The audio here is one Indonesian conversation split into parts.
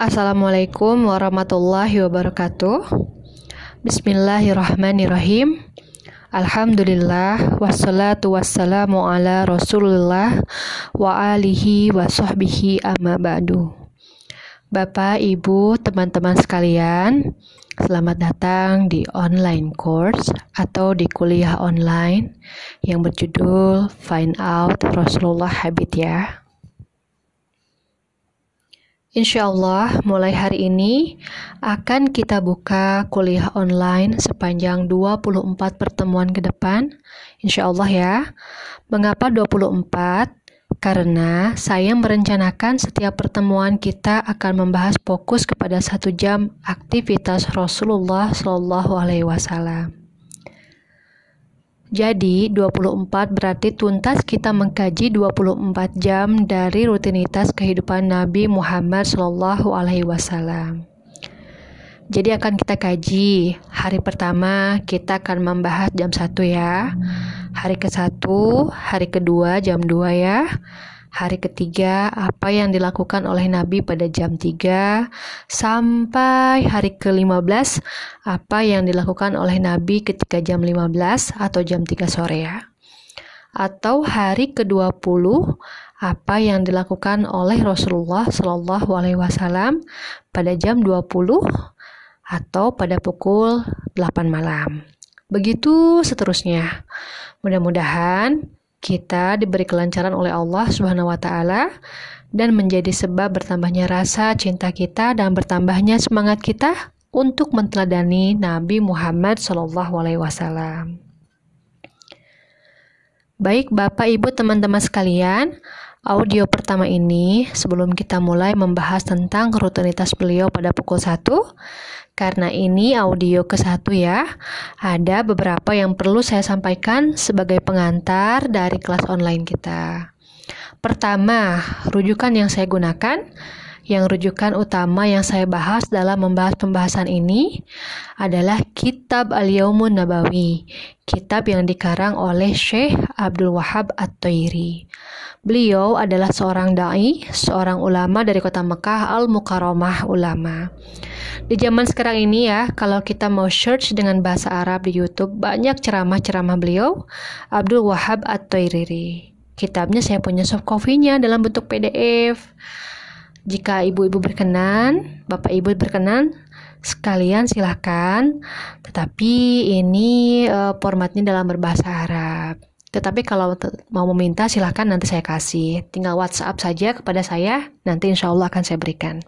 Assalamualaikum warahmatullahi wabarakatuh. Bismillahirrahmanirrahim. Alhamdulillah wassalatu wassalamu ala Rasulullah wa alihi wa sahbihi amma ba'du. Bapak, Ibu, teman-teman sekalian, selamat datang di online course atau di kuliah online yang berjudul Find Out Rasulullah Habit ya. Insya Allah, mulai hari ini akan kita buka kuliah online sepanjang 24 pertemuan ke depan. Insya Allah ya. Mengapa 24? Karena saya merencanakan setiap pertemuan kita akan membahas fokus kepada satu jam aktivitas Rasulullah Shallallahu Alaihi Wasallam. Jadi 24 berarti tuntas kita mengkaji 24 jam dari rutinitas kehidupan Nabi Muhammad Shallallahu Alaihi Wasallam. Jadi akan kita kaji hari pertama kita akan membahas jam 1 ya. Hari ke 1, hari kedua jam 2 ya. Hari ketiga, apa yang dilakukan oleh Nabi pada jam 3 sampai hari ke-15, apa yang dilakukan oleh Nabi ketika jam 15 atau jam 3 sore ya. Atau hari ke-20, apa yang dilakukan oleh Rasulullah Shallallahu alaihi wasallam pada jam 20 atau pada pukul 8 malam. Begitu seterusnya. Mudah-mudahan kita diberi kelancaran oleh Allah Subhanahu wa taala dan menjadi sebab bertambahnya rasa cinta kita dan bertambahnya semangat kita untuk menteladani Nabi Muhammad Shallallahu alaihi wasallam. Baik Bapak Ibu teman-teman sekalian, audio pertama ini sebelum kita mulai membahas tentang rutinitas beliau pada pukul 1 karena ini audio ke satu ya, ada beberapa yang perlu saya sampaikan sebagai pengantar dari kelas online kita. Pertama, rujukan yang saya gunakan, yang rujukan utama yang saya bahas dalam membahas pembahasan ini adalah Kitab Al-Yaumun Nabawi, kitab yang dikarang oleh Syekh Abdul Wahab At-Toiri. Beliau adalah seorang dai, seorang ulama dari kota Mekah Al-Mukarramah Ulama. Di zaman sekarang ini ya, kalau kita mau search dengan bahasa Arab di YouTube, banyak ceramah-ceramah beliau, Abdul Wahab At-Toiriri. Kitabnya saya punya soft copy-nya dalam bentuk PDF. Jika ibu-ibu berkenan, bapak ibu berkenan, sekalian silahkan. Tetapi ini uh, formatnya dalam berbahasa Arab. Tetapi kalau mau meminta silahkan nanti saya kasih. Tinggal WhatsApp saja kepada saya, nanti insya Allah akan saya berikan.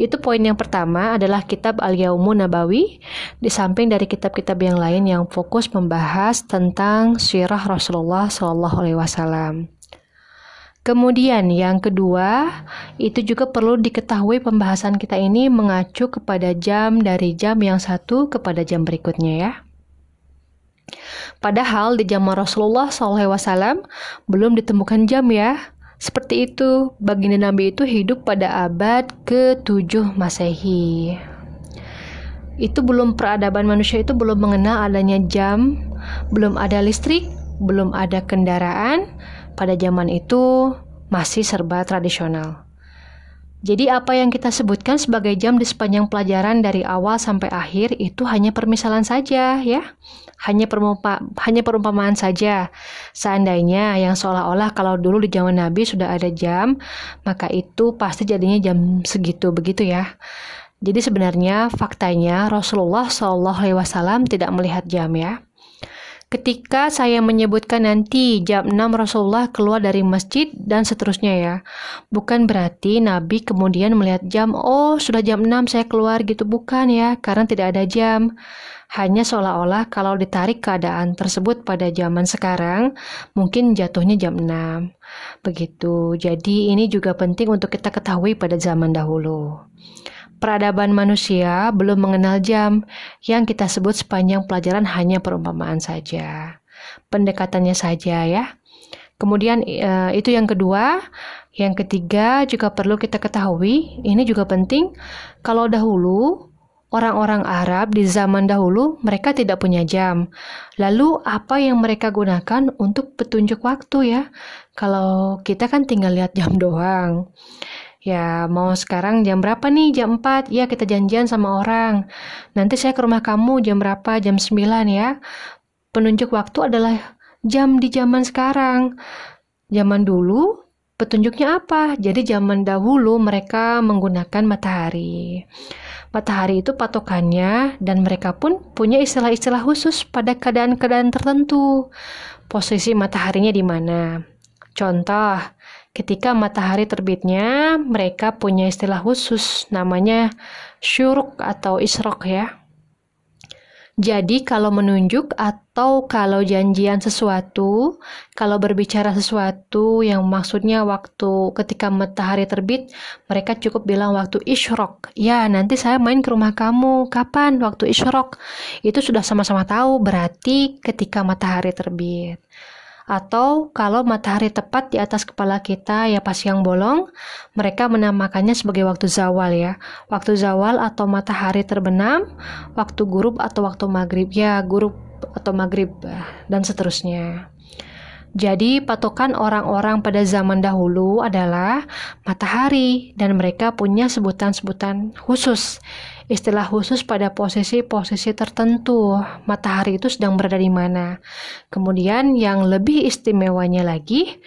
Itu poin yang pertama adalah kitab Al-Yaumun Nabawi di samping dari kitab-kitab yang lain yang fokus membahas tentang sirah Rasulullah Shallallahu alaihi wasallam. Kemudian yang kedua, itu juga perlu diketahui pembahasan kita ini mengacu kepada jam dari jam yang satu kepada jam berikutnya ya. Padahal di zaman Rasulullah SAW belum ditemukan jam ya. Seperti itu, baginda Nabi itu hidup pada abad ke-7 Masehi. Itu belum peradaban manusia itu belum mengenal adanya jam, belum ada listrik, belum ada kendaraan. Pada zaman itu masih serba tradisional. Jadi apa yang kita sebutkan sebagai jam di sepanjang pelajaran dari awal sampai akhir itu hanya permisalan saja ya. Hanya perumpa, hanya perumpamaan saja. Seandainya yang seolah-olah kalau dulu di zaman Nabi sudah ada jam, maka itu pasti jadinya jam segitu begitu ya. Jadi sebenarnya faktanya Rasulullah Wasallam tidak melihat jam ya. Ketika saya menyebutkan nanti jam 6 Rasulullah keluar dari masjid dan seterusnya ya. Bukan berarti Nabi kemudian melihat jam, oh sudah jam 6 saya keluar gitu. Bukan ya, karena tidak ada jam. Hanya seolah-olah kalau ditarik keadaan tersebut pada zaman sekarang, mungkin jatuhnya jam 6. Begitu. Jadi ini juga penting untuk kita ketahui pada zaman dahulu peradaban manusia belum mengenal jam yang kita sebut sepanjang pelajaran hanya perumpamaan saja. Pendekatannya saja ya. Kemudian eh, itu yang kedua, yang ketiga juga perlu kita ketahui, ini juga penting kalau dahulu orang-orang Arab di zaman dahulu mereka tidak punya jam. Lalu apa yang mereka gunakan untuk petunjuk waktu ya? Kalau kita kan tinggal lihat jam doang. Ya, mau sekarang jam berapa nih? Jam 4. Ya, kita janjian sama orang. Nanti saya ke rumah kamu jam berapa? Jam 9 ya. Penunjuk waktu adalah jam di zaman sekarang. Zaman dulu, petunjuknya apa? Jadi zaman dahulu mereka menggunakan matahari. Matahari itu patokannya dan mereka pun punya istilah-istilah khusus pada keadaan-keadaan tertentu. Posisi mataharinya di mana? Contoh, Ketika matahari terbitnya, mereka punya istilah khusus namanya syuruk atau isrok ya. Jadi kalau menunjuk atau kalau janjian sesuatu, kalau berbicara sesuatu yang maksudnya waktu ketika matahari terbit, mereka cukup bilang waktu isyrok. Ya, nanti saya main ke rumah kamu. Kapan? Waktu isyrok. Itu sudah sama-sama tahu, berarti ketika matahari terbit. Atau kalau matahari tepat di atas kepala kita ya pas siang bolong, mereka menamakannya sebagai waktu zawal ya. Waktu zawal atau matahari terbenam, waktu gurub atau waktu maghrib ya, gurub atau maghrib dan seterusnya. Jadi, patokan orang-orang pada zaman dahulu adalah matahari, dan mereka punya sebutan-sebutan khusus istilah khusus pada posisi-posisi tertentu. Matahari itu sedang berada di mana. Kemudian yang lebih istimewanya lagi,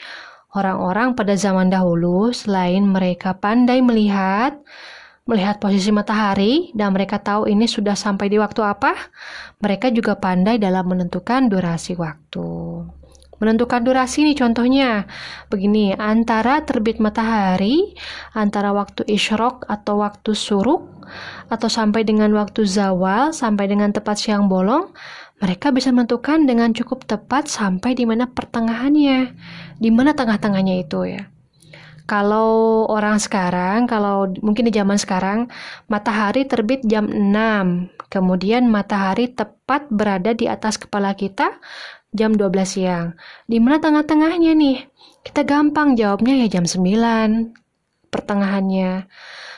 orang-orang pada zaman dahulu selain mereka pandai melihat melihat posisi matahari dan mereka tahu ini sudah sampai di waktu apa, mereka juga pandai dalam menentukan durasi waktu. Menentukan durasi nih contohnya begini, antara terbit matahari, antara waktu isyrok atau waktu suruk, atau sampai dengan waktu zawal, sampai dengan tepat siang bolong, mereka bisa menentukan dengan cukup tepat sampai di mana pertengahannya, di mana tengah-tengahnya itu ya. Kalau orang sekarang, kalau mungkin di zaman sekarang, matahari terbit jam 6, kemudian matahari tepat berada di atas kepala kita jam 12 siang. Di mana tengah-tengahnya nih? Kita gampang jawabnya ya jam 9 pertengahannya.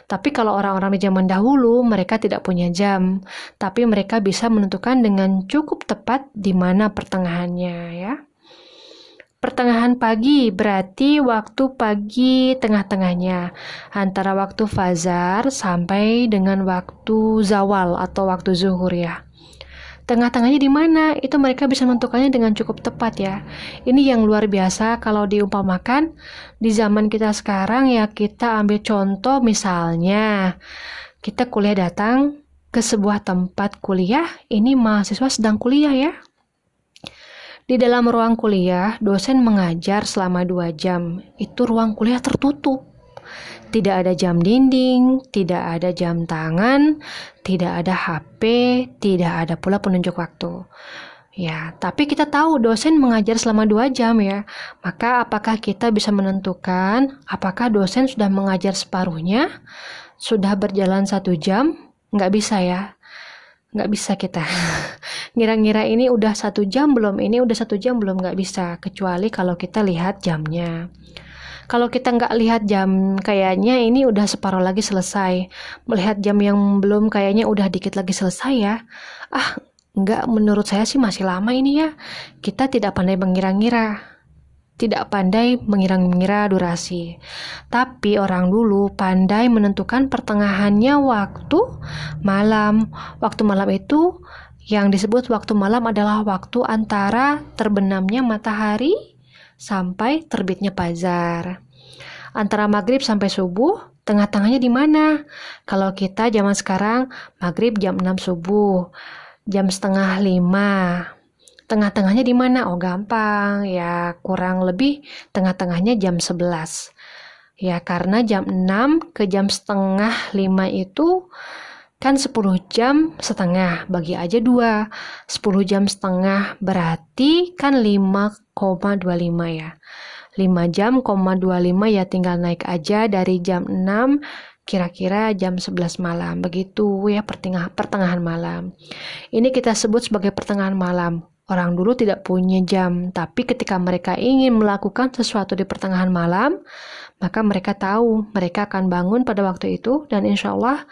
Tapi kalau orang-orang di zaman dahulu, mereka tidak punya jam, tapi mereka bisa menentukan dengan cukup tepat di mana pertengahannya ya. Pertengahan pagi berarti waktu pagi tengah-tengahnya antara waktu fazar sampai dengan waktu zawal atau waktu zuhur ya. Tengah-tengahnya di mana? Itu mereka bisa menentukannya dengan cukup tepat ya. Ini yang luar biasa kalau diumpamakan di zaman kita sekarang ya kita ambil contoh misalnya kita kuliah datang ke sebuah tempat kuliah, ini mahasiswa sedang kuliah ya. Di dalam ruang kuliah, dosen mengajar selama dua jam. Itu ruang kuliah tertutup. Tidak ada jam dinding, tidak ada jam tangan, tidak ada HP, tidak ada pula penunjuk waktu. Ya, tapi kita tahu dosen mengajar selama dua jam ya. Maka apakah kita bisa menentukan apakah dosen sudah mengajar separuhnya, sudah berjalan satu jam? Nggak bisa ya. Nggak bisa kita. Ngira-ngira ini udah satu jam belum? Ini udah satu jam belum? Nggak bisa. Kecuali kalau kita lihat jamnya. Kalau kita nggak lihat jam, kayaknya ini udah separuh lagi selesai. Melihat jam yang belum, kayaknya udah dikit lagi selesai ya. Ah, nggak menurut saya sih masih lama ini ya. Kita tidak pandai mengira-ngira tidak pandai mengira-ngira durasi. Tapi orang dulu pandai menentukan pertengahannya waktu malam. Waktu malam itu yang disebut waktu malam adalah waktu antara terbenamnya matahari sampai terbitnya fajar. Antara maghrib sampai subuh, tengah-tengahnya di mana? Kalau kita zaman sekarang, maghrib jam 6 subuh, jam setengah 5. Tengah-tengahnya di mana? Oh gampang, ya kurang lebih tengah-tengahnya jam 11. Ya karena jam 6 ke jam setengah 5 itu kan 10 jam setengah bagi aja dua. 10 jam setengah berarti kan 5,25 ya. 5 jam, 25 ya tinggal naik aja dari jam 6 kira-kira jam 11 malam. Begitu ya pertengahan, pertengahan malam. Ini kita sebut sebagai pertengahan malam orang dulu tidak punya jam tapi ketika mereka ingin melakukan sesuatu di pertengahan malam maka mereka tahu mereka akan bangun pada waktu itu dan insya Allah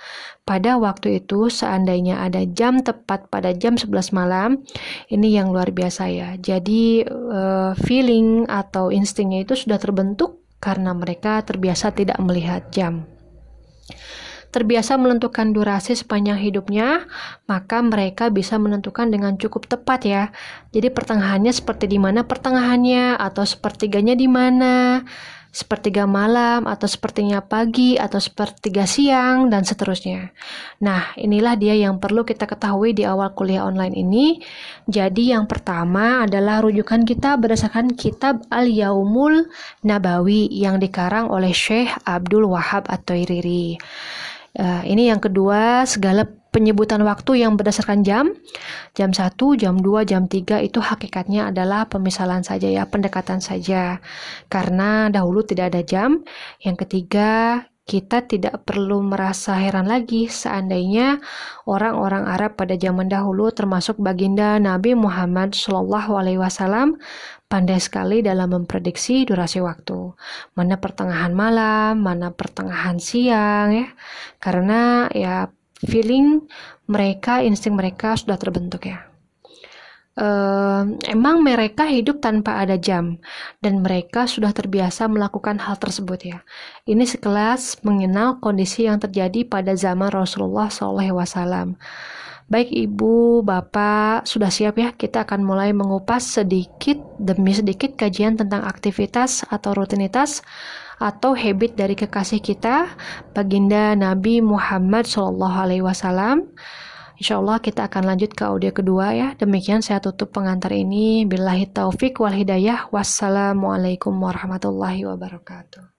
pada waktu itu seandainya ada jam tepat pada jam 11 malam ini yang luar biasa ya. Jadi uh, feeling atau instingnya itu sudah terbentuk karena mereka terbiasa tidak melihat jam terbiasa menentukan durasi sepanjang hidupnya, maka mereka bisa menentukan dengan cukup tepat ya. Jadi pertengahannya seperti di mana pertengahannya atau sepertiganya di mana, sepertiga malam atau sepertinya pagi atau sepertiga siang dan seterusnya. Nah, inilah dia yang perlu kita ketahui di awal kuliah online ini. Jadi yang pertama adalah rujukan kita berdasarkan kitab Al-Yaumul Nabawi yang dikarang oleh Syekh Abdul Wahab At-Toiriri. Uh, ini yang kedua, segala penyebutan waktu yang berdasarkan jam, jam 1, jam 2, jam 3 itu hakikatnya adalah pemisalan saja ya, pendekatan saja. Karena dahulu tidak ada jam. Yang ketiga, kita tidak perlu merasa heran lagi. Seandainya orang-orang Arab pada zaman dahulu termasuk baginda Nabi Muhammad Shallallahu Alaihi Wasallam pandai sekali dalam memprediksi durasi waktu. Mana pertengahan malam mana pertengahan siang ya. Karena ya feeling mereka insting mereka sudah terbentuk ya uh, emang mereka hidup tanpa ada jam dan mereka sudah terbiasa melakukan hal tersebut ya. Ini sekelas mengenal kondisi yang terjadi pada zaman Rasulullah SAW. Baik ibu, bapak, sudah siap ya? Kita akan mulai mengupas sedikit demi sedikit kajian tentang aktivitas atau rutinitas atau habit dari kekasih kita, baginda Nabi Muhammad SAW Insya Allah kita akan lanjut ke audio kedua ya. Demikian saya tutup pengantar ini. Billahi taufik wal hidayah. Wassalamualaikum warahmatullahi wabarakatuh.